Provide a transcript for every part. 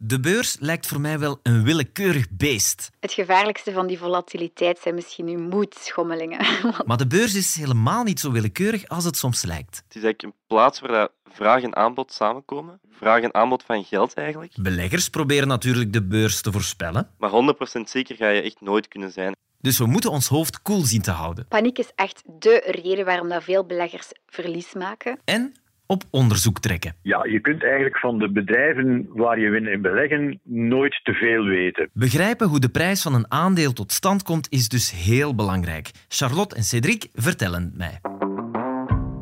De beurs lijkt voor mij wel een willekeurig beest. Het gevaarlijkste van die volatiliteit zijn misschien uw moedschommelingen. Maar de beurs is helemaal niet zo willekeurig als het soms lijkt. Het is eigenlijk een plaats waar dat vraag en aanbod samenkomen. Vraag en aanbod van geld eigenlijk. Beleggers proberen natuurlijk de beurs te voorspellen. Maar 100% zeker ga je echt nooit kunnen zijn. Dus we moeten ons hoofd koel zien te houden. Paniek is echt dé reden waarom dat veel beleggers verlies maken. En op onderzoek trekken. Ja, je kunt eigenlijk van de bedrijven waar je in beleggen nooit te veel weten. Begrijpen hoe de prijs van een aandeel tot stand komt is dus heel belangrijk. Charlotte en Cédric vertellen het mij.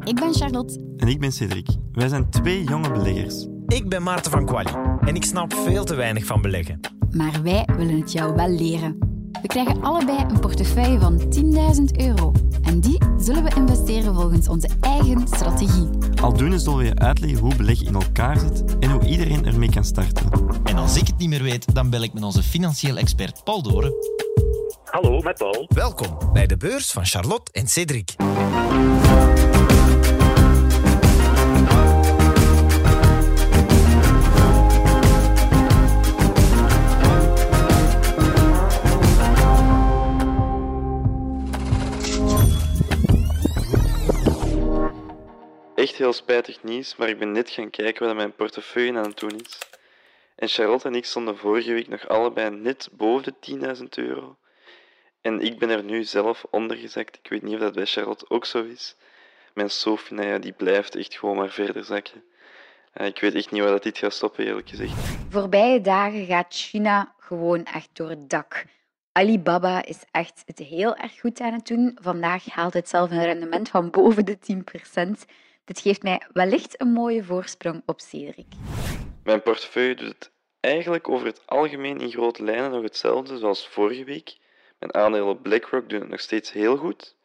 Ik ben Charlotte. En ik ben Cedric. Wij zijn twee jonge beleggers. Ik ben Maarten van Quali en ik snap veel te weinig van beleggen. Maar wij willen het jou wel leren. We krijgen allebei een portefeuille van 10.000 euro. En die zullen we investeren volgens onze eigen strategie. Aldoende zullen we je uitleggen hoe beleggen in elkaar zit en hoe iedereen ermee kan starten. En als ik het niet meer weet, dan bel ik met onze financieel expert Paul Doren. Hallo, met Paul. Welkom bij de beurs van Charlotte en Cédric. Heel spijtig nieuws, maar ik ben net gaan kijken wat mijn portefeuille aan het doen is. En Charlotte en ik stonden vorige week nog allebei net boven de 10.000 euro. En ik ben er nu zelf onder gezakt. Ik weet niet of dat bij Charlotte ook zo is. Mijn Sophie, nou ja, die blijft echt gewoon maar verder zakken. Ik weet echt niet waar dat dit gaat stoppen, eerlijk gezegd. Voorbije dagen gaat China gewoon echt door het dak. Alibaba is echt het heel erg goed aan het doen. Vandaag haalt het zelf een rendement van boven de 10%. Dit geeft mij wellicht een mooie voorsprong op Cedric. Mijn portefeuille doet het eigenlijk over het algemeen in grote lijnen nog hetzelfde zoals vorige week. Mijn aandelen BlackRock doen het nog steeds heel goed.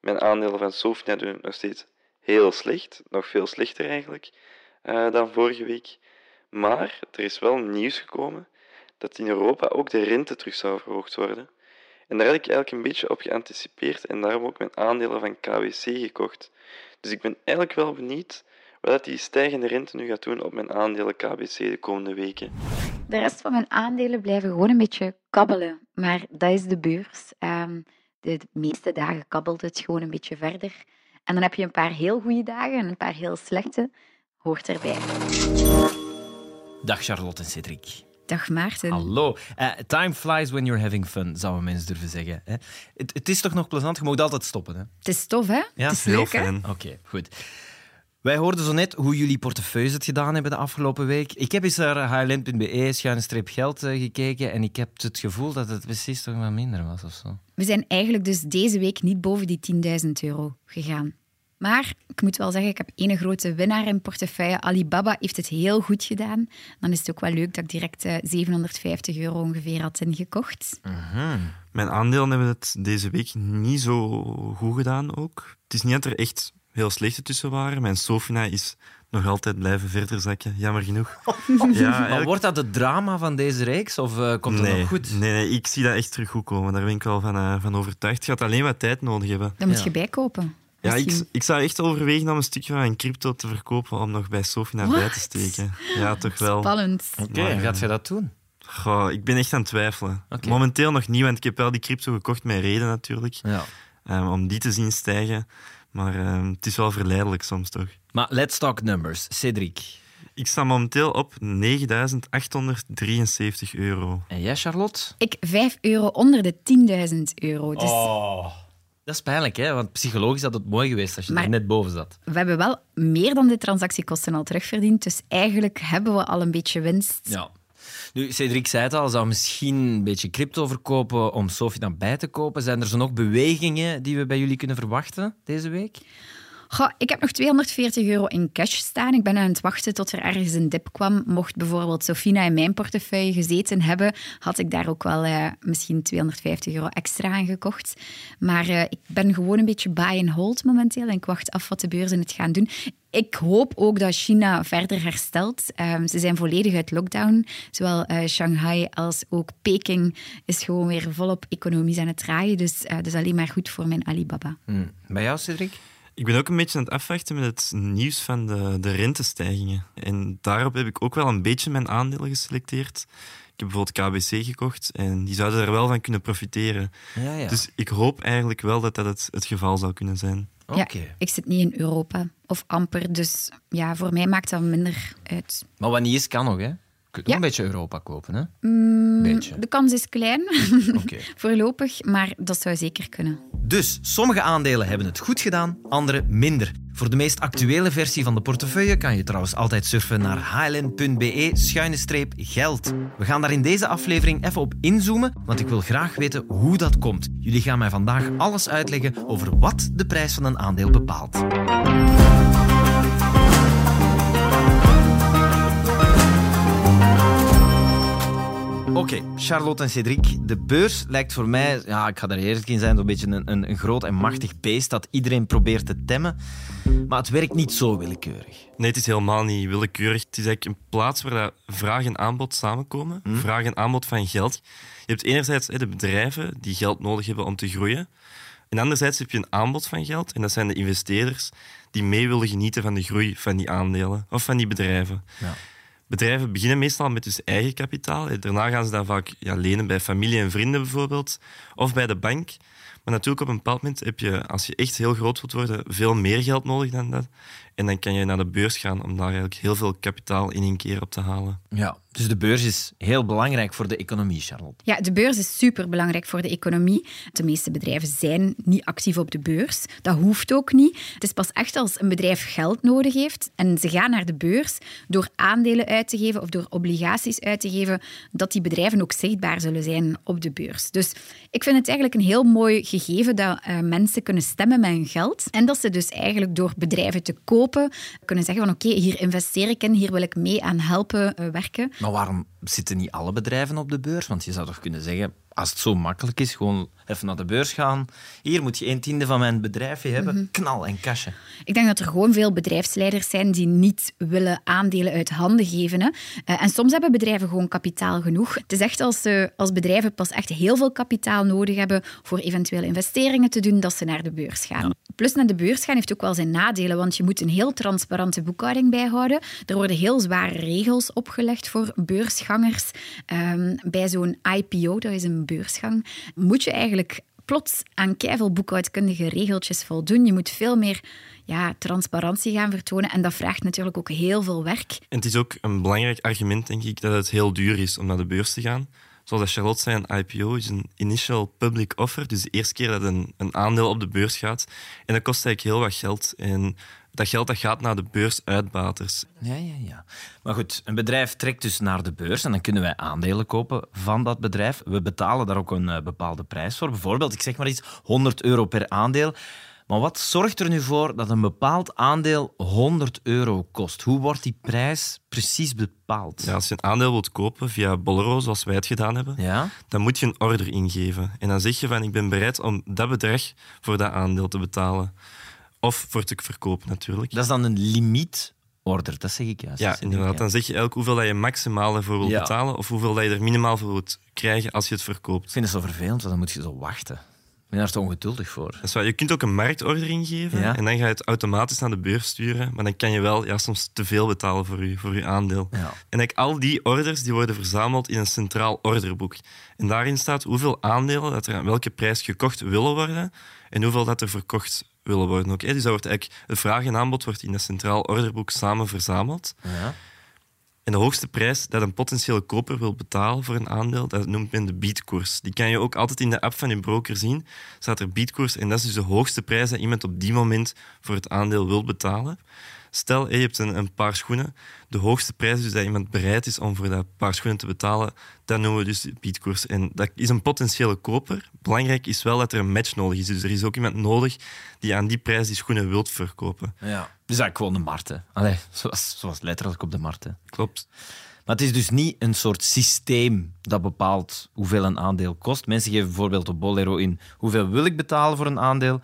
Mijn aandelen van Sofia doen het nog steeds heel slecht, nog veel slechter eigenlijk eh, dan vorige week. Maar er is wel nieuws gekomen dat in Europa ook de rente terug zou verhoogd worden. En daar had ik eigenlijk een beetje op geanticipeerd en daarom ook mijn aandelen van KWC gekocht. Dus ik ben eigenlijk wel benieuwd wat dat die stijgende rente nu gaat doen op mijn aandelen KBC de komende weken. De rest van mijn aandelen blijven gewoon een beetje kabbelen. Maar dat is de beurs. Ehm, de meeste dagen kabbelt het gewoon een beetje verder. En dan heb je een paar heel goede dagen en een paar heel slechte. Hoort erbij. Dag Charlotte en Cédric. Dag Maarten. Hallo. Eh, time flies when you're having fun, zouden mensen durven zeggen. Hè? Het, het is toch nog plezant? Je mag altijd stoppen. Hè? Het is tof, hè? Ja, het is Heel leuk, hè? Oké, goed. Wij hoorden zo net hoe jullie portefeuilles het gedaan hebben de afgelopen week. Ik heb eens naar hln.be schuine streep geld eh, gekeken en ik heb het gevoel dat het precies toch wat minder was of zo. We zijn eigenlijk dus deze week niet boven die 10.000 euro gegaan. Maar ik moet wel zeggen, ik heb één grote winnaar in portefeuille. Alibaba heeft het heel goed gedaan. Dan is het ook wel leuk dat ik direct eh, 750 euro ongeveer had ingekocht. Mijn aandelen hebben het deze week niet zo goed gedaan ook. Het is niet dat er echt heel slechte tussen waren. Mijn Sofina is nog altijd blijven verder zakken, jammer genoeg. Ja, Maar wordt dat het drama van deze reeks of eh, komt het nee, nog goed? Nee, nee, ik zie dat echt terug goed komen. Daar ben ik wel van, eh, van overtuigd. Het gaat alleen wat tijd nodig hebben. Dan moet Ja. je bijkopen. Ja, ik, ik zou echt overwegen om een stukje van mijn crypto te verkopen om nog bij Sofina bij te What? steken. Ja, toch wel. Spannend. Oké, gaat je dat doen? Goh, ik ben echt aan het twijfelen. Momenteel nog niet, want ik heb wel die crypto gekocht met reden natuurlijk. Ja. eh, om die te zien stijgen. Maar eh, het is wel verleidelijk soms toch. Maar let's talk numbers. Cédric. Ik sta momenteel op 9.873 euro. En jij, Charlotte? Ik 5 euro onder de 10.000 euro. Dus Oh. Dat is pijnlijk, hè? want psychologisch had het mooi geweest als je Maar- er net boven zat. we hebben wel meer dan de transactiekosten al terugverdiend. Dus eigenlijk hebben we al een beetje winst. Ja. Nu, Cedric zei het al, zou misschien een beetje crypto verkopen om Sophie dan bij te kopen. Zijn er zo nog bewegingen die we bij jullie kunnen verwachten deze week? Ik heb nog 240 euro in cash staan. Ik ben aan het wachten tot er ergens een dip kwam. Mocht bijvoorbeeld Sofina in mijn portefeuille gezeten hebben, had ik daar ook wel eh, misschien 250 euro extra aan gekocht. Maar eh, ik ben gewoon een beetje buy and hold momenteel en ik wacht af wat de beurzen het gaan doen. Ik hoop ook dat China verder herstelt. Ehm, ze zijn volledig uit lockdown. Zowel eh, Shanghai als ook Peking is gewoon weer volop economisch aan het draaien. Dus dat is alleen maar goed voor mijn Alibaba. Hm. Bij jou, Cedric? Ik ben ook een beetje aan het afwachten met het nieuws van de, de rentestijgingen. En daarop heb ik ook wel een beetje mijn aandelen geselecteerd. Ik heb bijvoorbeeld KBC gekocht en die zouden er wel van kunnen profiteren. Ja, ja. Dus ik hoop eigenlijk wel dat dat het, het geval zou kunnen zijn. Oké. Ja, ik zit niet in Europa of amper, dus ja, voor mij maakt dat minder uit. Maar wat niet is, kan nog, hè? Je kunt nog Ja. een beetje Europa kopen, hè? Mm, Beetje. De kans is klein, Oké. voorlopig, maar dat zou zeker kunnen. Dus sommige aandelen hebben het goed gedaan, andere minder. Voor de meest actuele versie van de portefeuille kan je trouwens altijd surfen naar hln.be-geld. We gaan daar in deze aflevering even op inzoomen, want ik wil graag weten hoe dat komt. Jullie gaan mij vandaag alles uitleggen over wat de prijs van een aandeel bepaalt. Oké, Charlotte en Cedric. De beurs lijkt voor mij, ja, ik ga er eerlijk in zijn, zo'n beetje een, een, een groot en machtig beest dat iedereen probeert te temmen. Maar het werkt niet zo willekeurig. Nee, het is helemaal niet willekeurig. Het is eigenlijk een plaats waar vraag en aanbod samenkomen. Vraag en aanbod van geld. Je hebt enerzijds hè, de bedrijven die geld nodig hebben om te groeien. En anderzijds heb je een aanbod van geld. En dat zijn de investeerders die mee willen genieten van de groei van die aandelen of van die bedrijven. Ja. Bedrijven beginnen meestal met dus eigen kapitaal. hè. Daarna gaan ze dan vaak ja, lenen bij familie en vrienden bijvoorbeeld. Of bij de bank. Maar natuurlijk op een bepaald moment heb je, als je echt heel groot wilt worden, veel meer geld nodig dan dat. En dan kan je naar de beurs gaan om daar eigenlijk heel veel kapitaal in één keer op te halen. Ja, dus de beurs is heel belangrijk voor de economie, Charlotte. Ja, de beurs is superbelangrijk voor de economie. De meeste bedrijven zijn niet actief op de beurs. Dat hoeft ook niet. Het is pas echt als een bedrijf geld nodig heeft en ze gaan naar de beurs door aandelen uit te geven of door obligaties uit te geven, dat die bedrijven ook zichtbaar zullen zijn op de beurs. Dus ik vind het eigenlijk een heel mooi gegeven dat eh, mensen kunnen stemmen met hun geld en dat ze dus eigenlijk door bedrijven te kopen kunnen zeggen van oké, hier investeer ik in, hier wil ik mee aan helpen eh, werken. Maar waarom zitten niet alle bedrijven op de beurs? Want je zou toch kunnen zeggen, als het zo makkelijk is, gewoon even naar de beurs gaan. Hier moet je een tiende van mijn bedrijfje hebben. Knal en kasje. Ik denk dat er gewoon veel bedrijfsleiders zijn die niet willen aandelen uit handen geven. Hè. Eh, En soms hebben bedrijven gewoon kapitaal genoeg. Het is echt als, ze als bedrijven pas echt heel veel kapitaal nodig hebben voor eventuele investeringen te doen, dat ze naar de beurs gaan. Plus naar de beurs gaan heeft ook wel zijn nadelen, want je moet een heel transparante boekhouding bijhouden. Er worden heel zware regels opgelegd voor beursgangers. Ehm, bij zo'n IPO, dat is een beursgang, moet je eigenlijk plots aan keiveel boekhoudkundige regeltjes voldoen. Je moet veel meer ja, transparantie gaan vertonen en dat vraagt natuurlijk ook heel veel werk. En het is ook een belangrijk argument, denk ik, dat het heel duur is om naar de beurs te gaan. Zoals Charlotte zei, een IPO is een initial public offer. Dus de eerste keer dat een, een aandeel op de beurs gaat. En dat kost eigenlijk heel wat geld. En dat geld dat gaat naar de beursuitbaters. Ja, ja, ja. Maar goed, een bedrijf trekt dus naar de beurs en dan kunnen wij aandelen kopen van dat bedrijf. We betalen daar ook een eh, bepaalde prijs voor. Bijvoorbeeld, ik zeg maar iets, 100 euro per aandeel. Maar wat zorgt er nu voor dat een bepaald aandeel 100 euro kost? Hoe wordt die prijs precies bepaald? Ja, als je een aandeel wilt kopen via Bolero, zoals wij het gedaan hebben, Ja? dan moet je een order ingeven. En dan zeg je van, ik ben bereid om dat bedrag voor dat aandeel te betalen. Of voor te verkopen, natuurlijk. Dat is dan een limietorder, dat zeg ik juist. Ja, ik, inderdaad. ja. Dan zeg je eigenlijk hoeveel dat je maximaal ervoor wilt Ja. betalen of hoeveel dat je er minimaal voor wilt krijgen als je het Ik verkoopt. vind het zo vervelend, want dan moet je zo wachten. Ik ben daar te ongeduldig voor. Dat is waar. Je kunt ook een marktorder ingeven Ja. en dan ga je het automatisch naar de beurs sturen. Maar dan kan je wel ja, soms te veel betalen voor je, voor je aandeel. Ja. En al die orders die worden verzameld in een centraal orderboek. En daarin staat hoeveel aandelen dat er aan welke prijs gekocht willen worden en hoeveel dat er verkocht willen worden. Ook, hè. Dus dat wordt eigenlijk, de vraag en aanbod wordt in een centraal orderboek samen verzameld. Ja. En de hoogste prijs dat een potentiële koper wil betalen voor een aandeel, dat noemt men de biedkoers. Die kan je ook altijd in de app van je broker zien. Staat er biedkoers en dat is dus de hoogste prijs dat iemand op die moment voor het aandeel wil betalen. Stel, je hebt een, een paar schoenen. De hoogste prijs dus dat iemand bereid is om voor dat paar schoenen te betalen, dat noemen we dus de biedkoers. En dat is een potentiële koper. Belangrijk is wel dat er een match nodig is. Dus er is ook iemand nodig die aan die prijs die schoenen wilt verkopen. Ja. Dus eigenlijk gewoon de markt. hè. Allee, zoals, zoals letterlijk op de markt. hè. Klopt. Maar het is dus niet een soort systeem dat bepaalt hoeveel een aandeel kost. Mensen geven bijvoorbeeld op Bolero in hoeveel wil ik betalen voor een aandeel.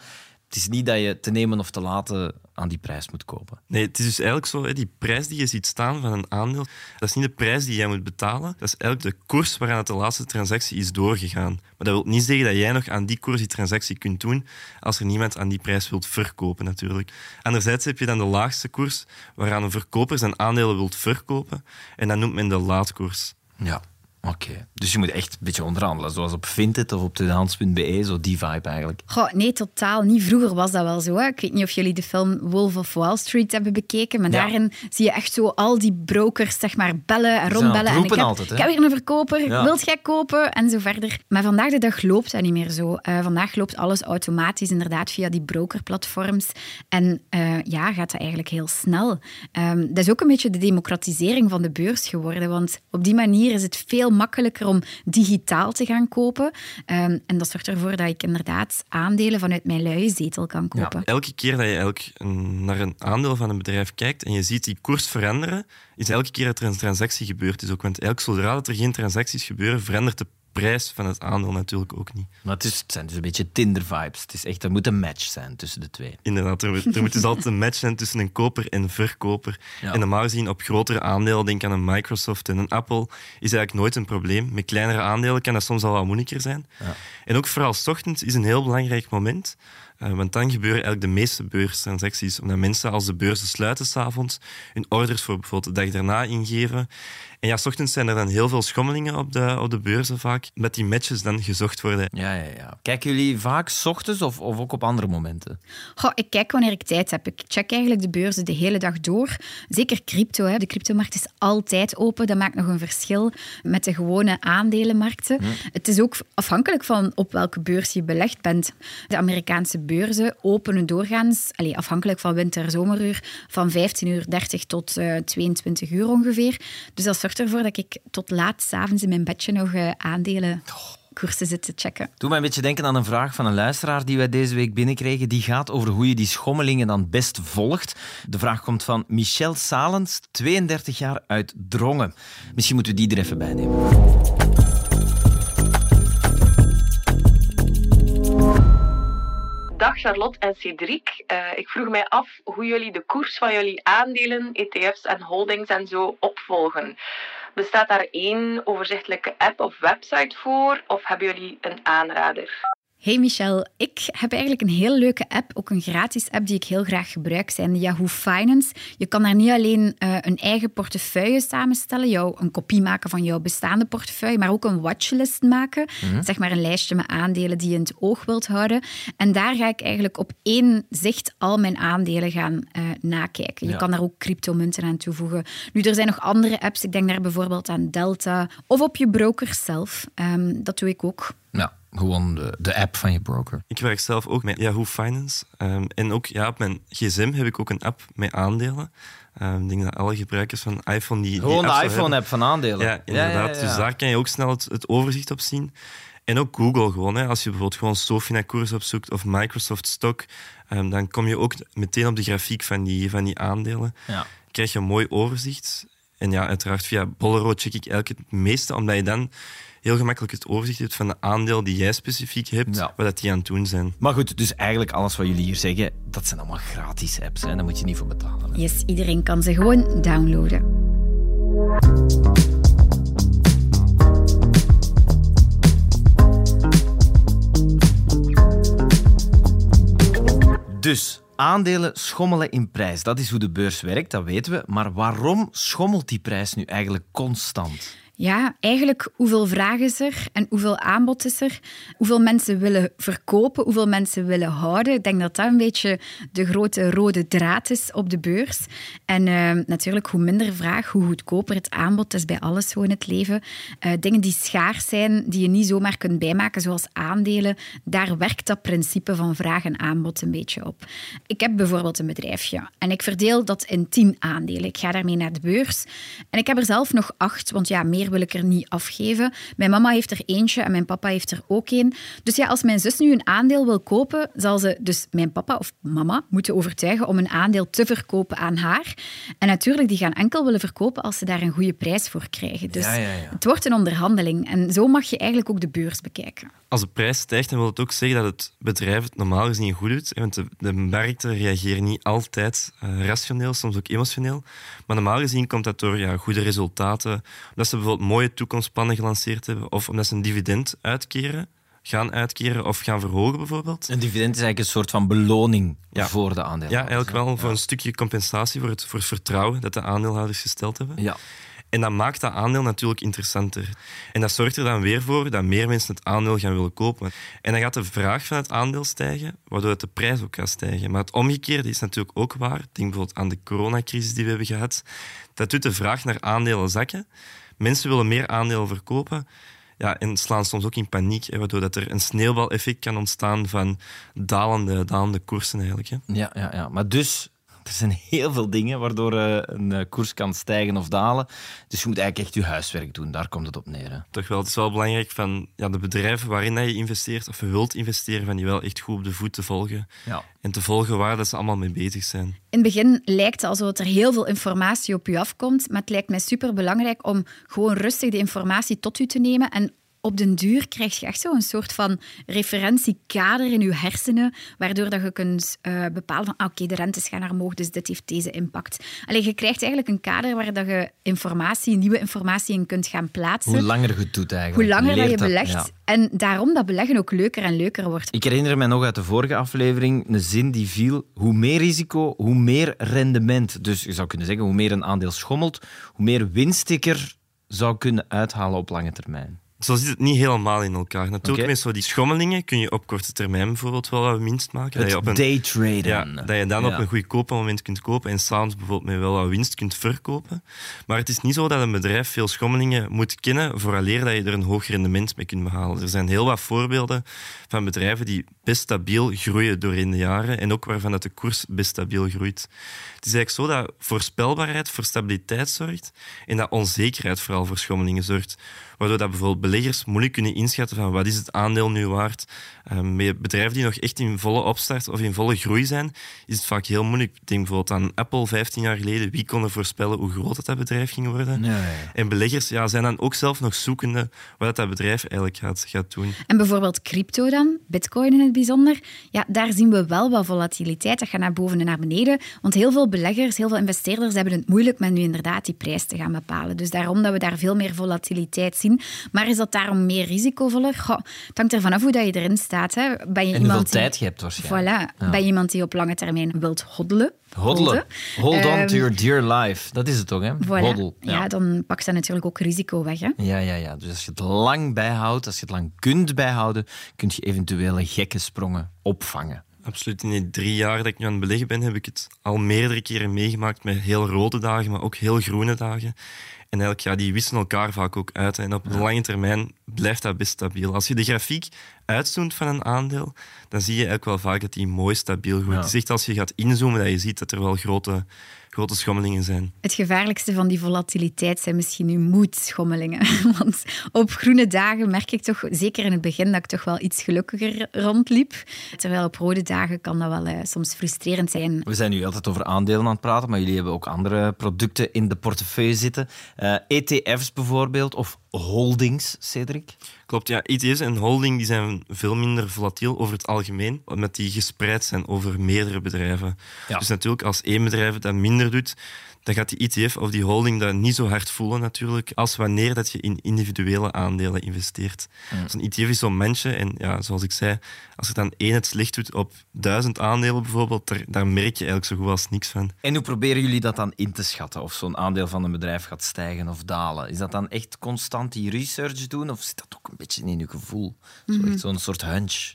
Het is niet dat je te nemen of te laten aan die prijs moet kopen. Nee, het is dus eigenlijk zo, hè, die prijs die je ziet staan van een aandeel, dat is niet de prijs die jij moet betalen, dat is eigenlijk de koers waaraan het de laatste transactie is doorgegaan. Maar dat wil niet zeggen dat jij nog aan die koers die transactie kunt doen als er niemand aan die prijs wilt verkopen natuurlijk. Anderzijds heb je dan de laagste koers waaraan een verkoper zijn aandelen wilt verkopen en dat noemt men de laadkoers. Ja. Oké, dus je moet echt een beetje onderhandelen, zoals op Vinted of op tweedehands.be, zo die vibe eigenlijk. Goh, nee, totaal niet. Vroeger was dat wel zo. Hè. Ik weet niet of jullie de film Wolf of Wall Street hebben bekeken, maar Ja. daarin zie je echt zo al die brokers zeg maar, bellen en rondbellen. En ik heb, altijd, hè? ik heb weer een verkoper, Ja. wilt jij kopen? En zo verder. Maar vandaag de dag loopt dat niet meer zo. Eh, vandaag loopt alles automatisch, inderdaad, via die brokerplatforms. En eh, ja, gaat dat eigenlijk heel snel. Ehm, dat is ook een beetje de democratisering van de beurs geworden, want op die manier is het veel makkelijker om digitaal te gaan kopen. Ehm, en dat zorgt ervoor dat ik inderdaad aandelen vanuit mijn luie zetel kan kopen. Elke keer dat je een- naar een aandeel van een bedrijf kijkt en je ziet die koers veranderen, is elke keer dat er een transactie gebeurd is ook. Want eigenlijk zodra dat er geen transacties gebeuren, verandert de prijs van het aandeel natuurlijk ook niet. Maar het, is, het zijn dus een beetje Tinder-vibes. Het is echt, er moet een match zijn tussen de twee. Inderdaad, er, er moet dus altijd een match zijn tussen een koper en een verkoper. Ja. En normaal gezien op grotere aandelen, denk aan een Microsoft en een Apple, is eigenlijk nooit een probleem. Met kleinere aandelen kan dat soms al wat moeilijker zijn. En ook vooral 's ochtends is een heel belangrijk moment. eh, want dan gebeuren eigenlijk de meeste beurstransacties. Omdat mensen als de beurzen sluiten s'avonds hun orders voor bijvoorbeeld de dag daarna ingeven. En ja, 's ochtends zijn er dan heel veel schommelingen op de, op de beurzen vaak. Met die matches dan gezocht worden. Ja, ja, ja. Kijken jullie vaak 's ochtends of, of ook op andere momenten? Goh, ik kijk wanneer ik tijd heb. Ik check eigenlijk de beurzen de hele dag door. Zeker crypto. Hè. De cryptomarkt is altijd open. Dat maakt nog een verschil met de gewone aandelenmarkten. Het is ook afhankelijk van op welke beurs je belegd bent. De Amerikaanse beurzen openen doorgaans, allez, afhankelijk van winter-zomeruur, van 15.30 uur tot eh, 22 uur ongeveer. Dus dat zorgt ervoor dat ik tot laat s'avonds in mijn bedje nog eh, aandelen koersen zit te checken. Doe mij een beetje denken aan een vraag van een luisteraar die wij deze week binnenkregen. Die gaat over hoe je die schommelingen dan best volgt. De vraag komt van Michel Salens, 32 jaar uit Drongen. Misschien moeten we die er even bij nemen. Dag Charlotte en Cedric. Eh, ik vroeg mij af hoe jullie de koers van jullie aandelen, ETF's en holdings en zo opvolgen. Bestaat daar één overzichtelijke app of website voor of hebben jullie een aanrader? Hey Michel, ik heb eigenlijk een heel leuke app, ook een gratis app die ik heel graag gebruik, zijn de Yahoo Finance. Je kan daar niet alleen eh, een eigen portefeuille samenstellen, jou, een kopie maken van jouw bestaande portefeuille, maar ook een watchlist maken. Zeg maar een lijstje met aandelen die je in het oog wilt houden. En daar ga ik eigenlijk op één zicht al mijn aandelen gaan eh, nakijken. Je Ja. kan daar ook cryptomunten aan toevoegen. Nu, er zijn nog andere apps. Ik denk daar bijvoorbeeld aan Delta of op je broker zelf. Ehm, dat doe ik ook. Ja, gewoon de, de app van je broker. Ik werk zelf ook met Yahoo Finance. Ehm, en ook ja, op mijn gsm heb ik ook een app met aandelen. Ehm, ik denk dat alle gebruikers van iPhone die. die Gewoon app de iPhone-app van aandelen. Ja, inderdaad. Dus daar kan je ook snel het, het overzicht op zien. En ook Google gewoon. Hè. Als je bijvoorbeeld gewoon Sofina-koers opzoekt of Microsoft Stock, ehm, dan kom je ook meteen op de grafiek van die, van die aandelen. Ja. krijg je een mooi overzicht. En ja, uiteraard via Bolero check ik eigenlijk het meeste, omdat je dan heel gemakkelijk het overzicht hebt van de aandeel die jij specifiek hebt, Ja. wat dat die aan het doen zijn. Maar goed, dus eigenlijk alles wat jullie hier zeggen, dat zijn allemaal gratis apps. Hè? Daar moet je niet voor betalen. hè. Yes, iedereen kan ze gewoon downloaden. Dus aandelen schommelen in prijs. Dat is hoe de beurs werkt, dat weten we. Maar waarom schommelt die prijs nu eigenlijk constant? Ja, eigenlijk hoeveel vraag is er en hoeveel aanbod is er? Hoeveel mensen willen verkopen, hoeveel mensen willen houden? Ik denk dat dat een beetje de grote rode draad is op de beurs. En eh, natuurlijk, hoe minder vraag, hoe goedkoper het aanbod. Is bij alles in het leven. Eh, dingen die schaars zijn, die je niet zomaar kunt bijmaken, zoals aandelen, daar werkt dat principe van vraag en aanbod een beetje op. Ik heb bijvoorbeeld een bedrijfje en ik verdeel dat in tien aandelen. Ik ga daarmee naar de beurs en ik heb er zelf nog acht, want ja, meer wil ik er niet afgeven. Mijn mama heeft er eentje en mijn papa heeft er ook een. Dus ja, als mijn zus nu een aandeel wil kopen, zal ze dus mijn papa of mama moeten overtuigen om een aandeel te verkopen aan haar. En natuurlijk, die gaan enkel willen verkopen als ze daar een goede prijs voor krijgen. Dus Ja, ja, ja. het wordt een onderhandeling. En zo mag je eigenlijk ook de beurs bekijken. Als de prijs stijgt, dan wil het ook zeggen dat het bedrijf het normaal gezien goed doet. Want de, de markten reageren niet altijd eh, rationeel, soms ook emotioneel. Maar normaal gezien komt dat door ja, goede resultaten. Omdat ze bijvoorbeeld mooie toekomstplannen gelanceerd hebben. Of omdat ze een dividend uitkeren, gaan uitkeren of gaan verhogen bijvoorbeeld. Een dividend is eigenlijk een soort van beloning Ja. voor de aandelen. Ja, eigenlijk wel voor een stukje compensatie voor het, voor het vertrouwen dat de aandeelhouders gesteld hebben. Ja. En dat maakt dat aandeel natuurlijk interessanter. En dat zorgt er dan weer voor dat meer mensen het aandeel gaan willen kopen. En dan gaat de vraag van het aandeel stijgen, waardoor het de prijs ook gaat stijgen. Maar het omgekeerde is natuurlijk ook waar. Denk bijvoorbeeld aan de coronacrisis die we hebben gehad. Dat doet de vraag naar aandelen zakken. Mensen willen meer aandelen verkopen. Ja, en slaan soms ook in paniek, waardoor dat er een sneeuwbaleffect kan ontstaan van dalende, dalende koersen eigenlijk. Hè. Ja, ja, ja. Maar dus, er zijn heel veel dingen waardoor eh, een eh, koers kan stijgen of dalen. Dus je moet eigenlijk echt je huiswerk doen. Daar komt het op neer. Hè. toch wel, het is wel belangrijk van ja, de bedrijven waarin dat je investeert of je wilt investeren, van die wel echt goed op de voet te volgen. Ja. En te volgen waar dat ze allemaal mee bezig zijn. In het begin lijkt het alsof er heel veel informatie op u afkomt, maar het lijkt mij superbelangrijk om gewoon rustig de informatie tot u te nemen en op den duur krijg je echt zo een soort van referentiekader in je hersenen, waardoor dat je kunt eh, bepalen van ah, oké, de rentes gaan naar omhoog, dus dit heeft deze impact. Alleen je krijgt eigenlijk een kader waar dat je informatie, nieuwe informatie in kunt gaan plaatsen. Hoe langer je het doet eigenlijk. Hoe langer dat je belegt. ja. En daarom dat beleggen ook leuker en leuker wordt. Ik herinner me nog uit de vorige aflevering een zin die viel. Hoe meer risico, hoe meer rendement. Dus je zou kunnen zeggen, hoe meer een aandeel schommelt, hoe meer winst ik er zou kunnen uithalen op lange termijn. Zo zit het niet helemaal in elkaar. Natuurlijk, Oké. met zo die schommelingen kun je op korte termijn bijvoorbeeld wel wat winst maken. dat je op een, daytraden. ja, dat je dan op een goedkoop moment kunt kopen en s'avonds bijvoorbeeld met wel wat winst kunt verkopen. Maar het is niet zo dat een bedrijf veel schommelingen moet kennen vooraleer dat je er een hoog rendement mee kunt behalen. Er zijn heel wat voorbeelden van bedrijven die best stabiel groeien doorheen de jaren en ook waarvan dat de koers best stabiel groeit. Het is eigenlijk zo dat voorspelbaarheid voor stabiliteit zorgt en dat onzekerheid vooral voor schommelingen zorgt. Waardoor dat bijvoorbeeld beleggers moeilijk kunnen inschatten van wat is het aandeel nu waard. Um, bij bedrijven die nog echt in volle opstart of in volle groei zijn, is het vaak heel moeilijk. Denk bijvoorbeeld aan Apple 15 jaar geleden. Wie kon er voorspellen hoe groot dat, dat bedrijf ging worden? Nee. En beleggers ja, zijn dan ook zelf nog zoekende wat dat, dat bedrijf eigenlijk gaat, gaat doen. En bijvoorbeeld crypto dan, bitcoin in het bijzonder, ja, daar zien we wel wat volatiliteit. Dat gaat naar boven en naar beneden. Want heel veel beleggers, heel veel investeerders hebben het moeilijk met nu inderdaad die prijs te gaan bepalen. Dus daarom dat we daar veel meer volatiliteit zien. Maar is dat daarom meer risicovoller? Goh, het hangt ervan af hoe dat je erin staat. Hè. Ben je En hoeveel iemand die, tijd je hebt waarschijnlijk. Voilà. Ben je iemand die op lange termijn wilt hoddelen? Hoddelen. Hold on Ehm, to your dear life. Dat is het toch, hè? Voilà. Hoddel. Ja. dan pakt dat natuurlijk ook risico weg. Hè. Ja, ja, ja. Dus als je het lang bijhoudt, als je het lang kunt bijhouden, kun je eventuele gekke sprongen opvangen. Absoluut. In die drie jaar dat ik nu aan het beleggen ben, heb ik het al meerdere keren meegemaakt met heel rode dagen, maar ook heel groene dagen. En eigenlijk, ja, die wisselen elkaar vaak ook uit. En op de lange termijn blijft dat best stabiel. Als je de grafiek uitzoomt van een aandeel, dan zie je eigenlijk wel vaak dat die mooi stabiel groeit. Ja. Het is echt als je gaat inzoomen dat je ziet dat er wel grote, grote schommelingen zijn. Het gevaarlijkste van die volatiliteit zijn misschien uw moedschommelingen. Want op groene dagen merk ik toch, zeker in het begin, dat ik toch wel iets gelukkiger rondliep. Terwijl op rode dagen kan dat wel eh, soms frustrerend zijn. We zijn nu altijd over aandelen aan het praten, maar jullie hebben ook andere producten in de portefeuille zitten. Eh, ETF's bijvoorbeeld, of holdings, Cedric. Klopt, ja. ETF's en holding die zijn veel minder volatiel over het algemeen, omdat die gespreid zijn over meerdere bedrijven. Ja. Dus natuurlijk, als één bedrijf dat minder doet, dan gaat die ETF of die holding dat niet zo hard voelen natuurlijk, als wanneer dat je in individuele aandelen investeert. Dus een ETF is zo'n mensje en ja, zoals ik zei, als je dan één het slecht doet op duizend aandelen bijvoorbeeld, daar, daar merk je eigenlijk zo goed als niks van. En hoe proberen jullie dat dan in te schatten? Of zo'n aandeel van een bedrijf gaat stijgen of dalen? Is dat dan echt constant die research doen? Of zit dat ook een beetje in je gevoel? Zo echt Zo'n soort hunch.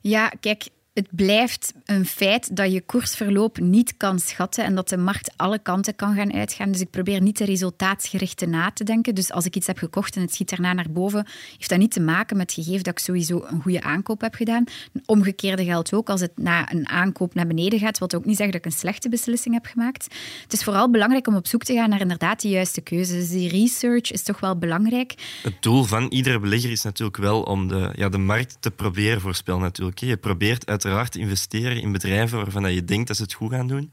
Ja, kijk, het blijft een feit dat je koersverloop niet kan schatten en dat de markt alle kanten kan gaan uitgaan. Dus ik probeer niet de resultaatsgerichte na te denken. Dus als ik iets heb gekocht en het schiet daarna naar boven, heeft dat niet te maken met het gegeven dat ik sowieso een goede aankoop heb gedaan. Omgekeerde geldt ook als het na een aankoop naar beneden gaat, wat ook niet zeggen dat ik een slechte beslissing heb gemaakt. Het is vooral belangrijk om op zoek te gaan naar inderdaad de juiste keuzes. Die research is toch wel belangrijk. Het doel van iedere belegger is natuurlijk wel om de, ja, de markt te proberen voorspellen. Natuurlijk. Je probeert uiteraard te investeren in bedrijven waarvan je denkt dat ze het goed gaan doen.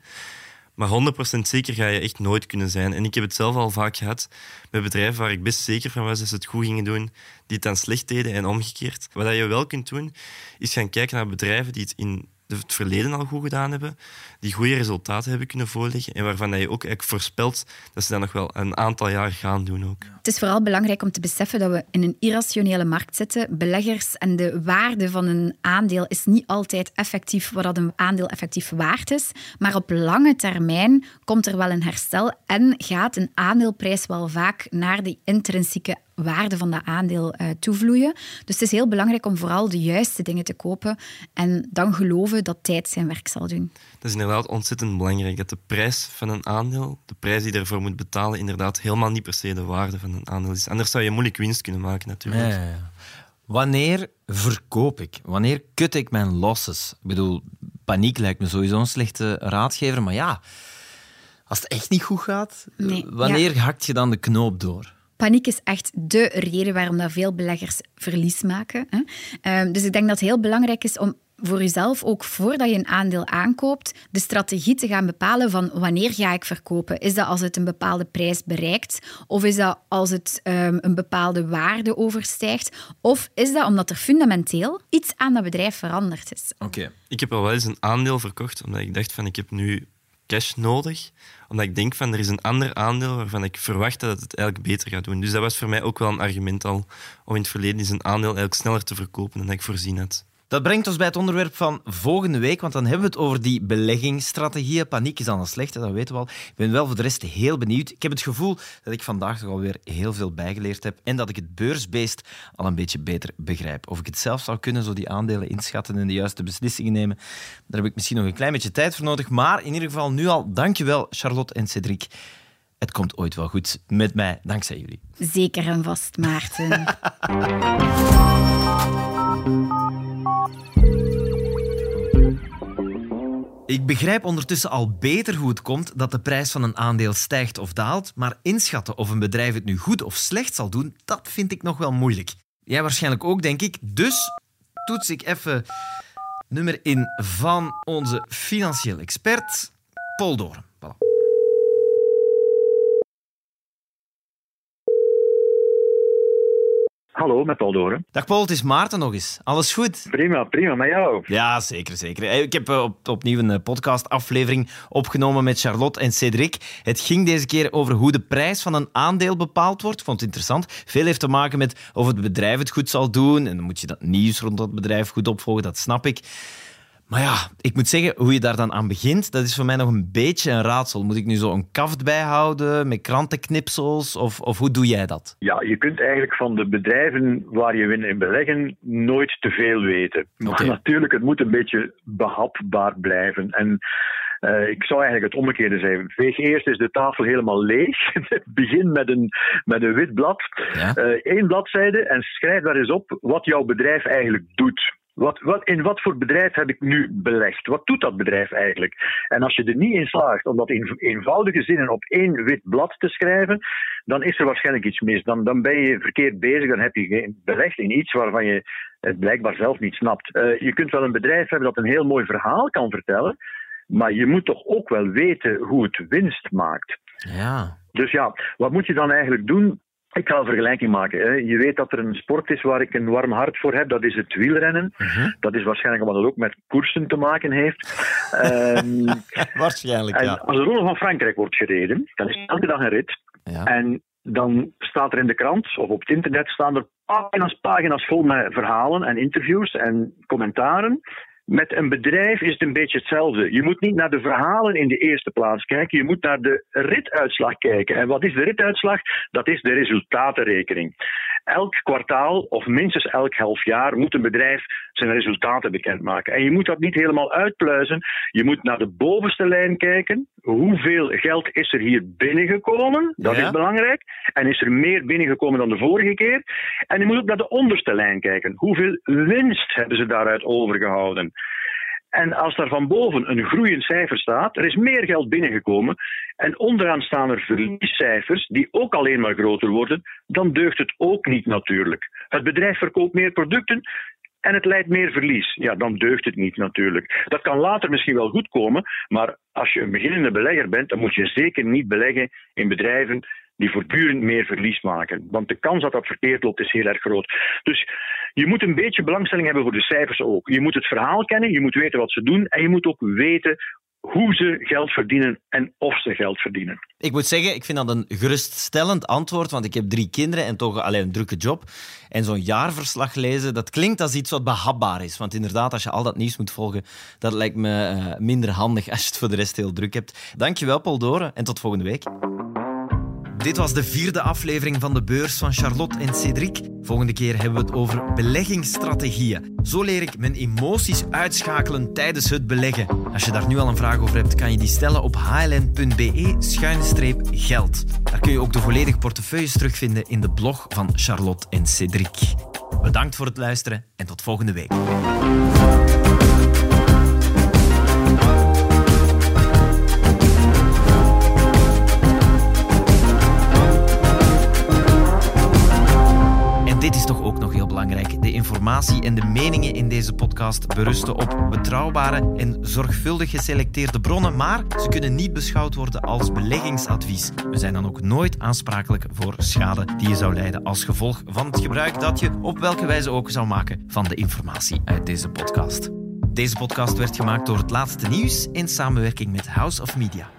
Maar 100% zeker ga je echt nooit kunnen zijn. En ik heb het zelf al vaak gehad met bedrijven waar ik best zeker van was dat ze het goed gingen doen, die het dan slecht deden en omgekeerd. Wat je wel kunt doen, is gaan kijken naar bedrijven die het in het verleden al goed gedaan hebben, die goede resultaten hebben kunnen voorleggen en waarvan je ook eigenlijk voorspelt dat ze dat nog wel een aantal jaar gaan doen ook. Het is vooral belangrijk om te beseffen dat we in een irrationele markt zitten. Beleggers en de waarde van een aandeel is niet altijd effectief wat dat een aandeel effectief waard is, maar op lange termijn komt er wel een herstel en gaat een aandeelprijs wel vaak naar de intrinsieke waarde van dat aandeel uh, toevloeien. Dus het is heel belangrijk om vooral de juiste dingen te kopen en dan geloven dat tijd zijn werk zal doen. Dat is inderdaad ontzettend belangrijk, dat de prijs van een aandeel, de prijs die je ervoor moet betalen, inderdaad helemaal niet per se de waarde van een aandeel is. Anders zou je moeilijk winst kunnen maken natuurlijk. Ja, ja, ja. Wanneer verkoop ik? Wanneer kut ik mijn losses? Ik bedoel, paniek lijkt me sowieso een slechte raadgever, maar ja, als het echt niet goed gaat, Nee, wanneer hakt je dan de knoop door? Paniek is echt de reden waarom dat veel beleggers verlies maken. Hè. Ehm, dus ik denk dat het heel belangrijk is om voor jezelf, ook voordat je een aandeel aankoopt, de strategie te gaan bepalen van wanneer ga ik verkopen. Is dat als het een bepaalde prijs bereikt? Of is dat als het ehm, een bepaalde waarde overstijgt? Of is dat omdat er fundamenteel iets aan dat bedrijf veranderd is? Oké. Ik heb al wel eens een aandeel verkocht, omdat ik dacht van ik heb nu cash nodig. Omdat ik denk van er is een ander aandeel waarvan ik verwacht dat het eigenlijk beter gaat doen. Dus dat was voor mij ook wel een argument al om in het verleden eens een aandeel eigenlijk sneller te verkopen dan ik voorzien had. Dat brengt ons bij het onderwerp van volgende week, want dan hebben we het over die beleggingsstrategieën. Paniek is dan een slechte, dat weten we al. Ik ben wel voor de rest heel benieuwd. Ik heb het gevoel dat ik vandaag toch alweer heel veel bijgeleerd heb en dat ik het beursbeest al een beetje beter begrijp. Of ik het zelf zou kunnen, zo die aandelen inschatten en de juiste beslissingen nemen, daar heb ik misschien nog een klein beetje tijd voor nodig. Maar in ieder geval nu al, dankjewel Charlotte en Cedric. Het komt ooit wel goed met mij, dankzij jullie. Zeker en vast, Maarten. Ik begrijp ondertussen al beter hoe het komt dat de prijs van een aandeel stijgt of daalt, maar inschatten of een bedrijf het nu goed of slecht zal doen, dat vind ik nog wel moeilijk. Jij waarschijnlijk ook, denk ik. Dus toets ik even nummer in van onze financieel expert, Paul. Hallo, met Paul Doren. Dag Paul, het is Maarten nog eens. Alles goed? Prima, prima, met jou. Ja, zeker, zeker. Ik heb eh, op, opnieuw een eh, podcastaflevering opgenomen met Charlotte en Cedric. Het ging deze keer over hoe de prijs van een aandeel bepaald wordt. Ik vond het interessant. Veel heeft te maken met of het bedrijf het goed zal doen. En dan moet je dat nieuws rond dat bedrijf goed opvolgen, dat snap ik. Maar ja, ik moet zeggen, hoe je daar dan aan begint, dat is voor mij nog een beetje een raadsel. Moet ik nu zo een kaft bijhouden met krantenknipsels? Of, of hoe doe jij dat? Ja, je kunt eigenlijk van de bedrijven waar je in beleggen nooit te veel weten. Maar natuurlijk, het moet een beetje behapbaar blijven. En eh, ik zou eigenlijk het omgekeerde zeggen. Veeg eerst eens de tafel helemaal leeg. Begin met een, met een wit blad. Ja. Eén bladzijde en schrijf daar eens op wat jouw bedrijf eigenlijk doet. Wat, wat, in wat voor bedrijf heb ik nu belegd? Wat doet dat bedrijf eigenlijk? En als je er niet in slaagt om dat in eenvoudige zinnen op één wit blad te schrijven, dan is er waarschijnlijk iets mis. Dan, dan ben je verkeerd bezig, dan heb je belegd in iets waarvan je het blijkbaar zelf niet snapt. Eh, je kunt wel een bedrijf hebben dat een heel mooi verhaal kan vertellen, maar je moet toch ook wel weten hoe het winst maakt. Ja. Dus ja, wat moet je dan eigenlijk doen? Ik ga een vergelijking maken. Hè. Je weet dat er een sport is waar ik een warm hart voor heb. Dat is het wielrennen. Mhm. Dat is waarschijnlijk omdat het ook met koersen te maken heeft. Ehm, Waarschijnlijk, ja. als de Ronde van Frankrijk wordt gereden, dan is elke dag een rit. ja. En dan staat er in de krant of op het internet staan er pagina's, pagina's vol met verhalen en interviews en commentaren. Met een bedrijf is het een beetje hetzelfde. Je moet niet naar de verhalen in de eerste plaats kijken, je moet naar de rituitslag kijken. En wat is de rituitslag? Dat is de resultatenrekening. Elk kwartaal of minstens elk half jaar moet een bedrijf zijn resultaten bekendmaken. En je moet dat niet helemaal uitpluizen. Je moet naar de bovenste lijn kijken. Hoeveel geld is er hier binnengekomen? Dat Ja. is belangrijk. En is er meer binnengekomen dan de vorige keer? En je moet ook naar de onderste lijn kijken. Hoeveel winst hebben ze daaruit overgehouden? En als daar van boven een groeiend cijfer staat, er is meer geld binnengekomen, en onderaan staan er verliescijfers die ook alleen maar groter worden, dan deugt het ook niet natuurlijk. Het bedrijf verkoopt meer producten en het leidt meer verlies. Ja, dan deugt het niet natuurlijk. Dat kan later misschien wel goed komen, maar als je een beginnende belegger bent, dan moet je zeker niet beleggen in bedrijven die voortdurend meer verlies maken. Want de kans dat dat verkeerd loopt is heel erg groot. Dus je moet een beetje belangstelling hebben voor de cijfers ook. Je moet het verhaal kennen, je moet weten wat ze doen en je moet ook weten hoe ze geld verdienen en of ze geld verdienen. Ik moet zeggen, ik vind dat een geruststellend antwoord, want ik heb drie kinderen en toch alleen een drukke job. En zo'n jaarverslag lezen, dat klinkt als iets wat behapbaar is. Want inderdaad, als je al dat nieuws moet volgen, dat lijkt me eh, minder handig als je het voor de rest heel druk hebt. Dankjewel, Paul Doren, en tot volgende week. Dit was de vierde aflevering van de beurs van Charlotte en Cédric. Volgende keer hebben we het over beleggingsstrategieën. Zo leer ik mijn emoties uitschakelen tijdens het beleggen. Als je daar nu al een vraag over hebt, kan je die stellen op hln.be-geld. Daar kun je ook de volledige portefeuilles terugvinden in de blog van Charlotte en Cédric. Bedankt voor het luisteren en tot volgende week. Informatie en de meningen in deze podcast berusten op betrouwbare en zorgvuldig geselecteerde bronnen, maar ze kunnen niet beschouwd worden als beleggingsadvies. We zijn dan ook nooit aansprakelijk voor schade die je zou lijden als gevolg van het gebruik dat je op welke wijze ook zou maken van de informatie uit deze podcast. Deze podcast werd gemaakt door het laatste nieuws in samenwerking met House of Media.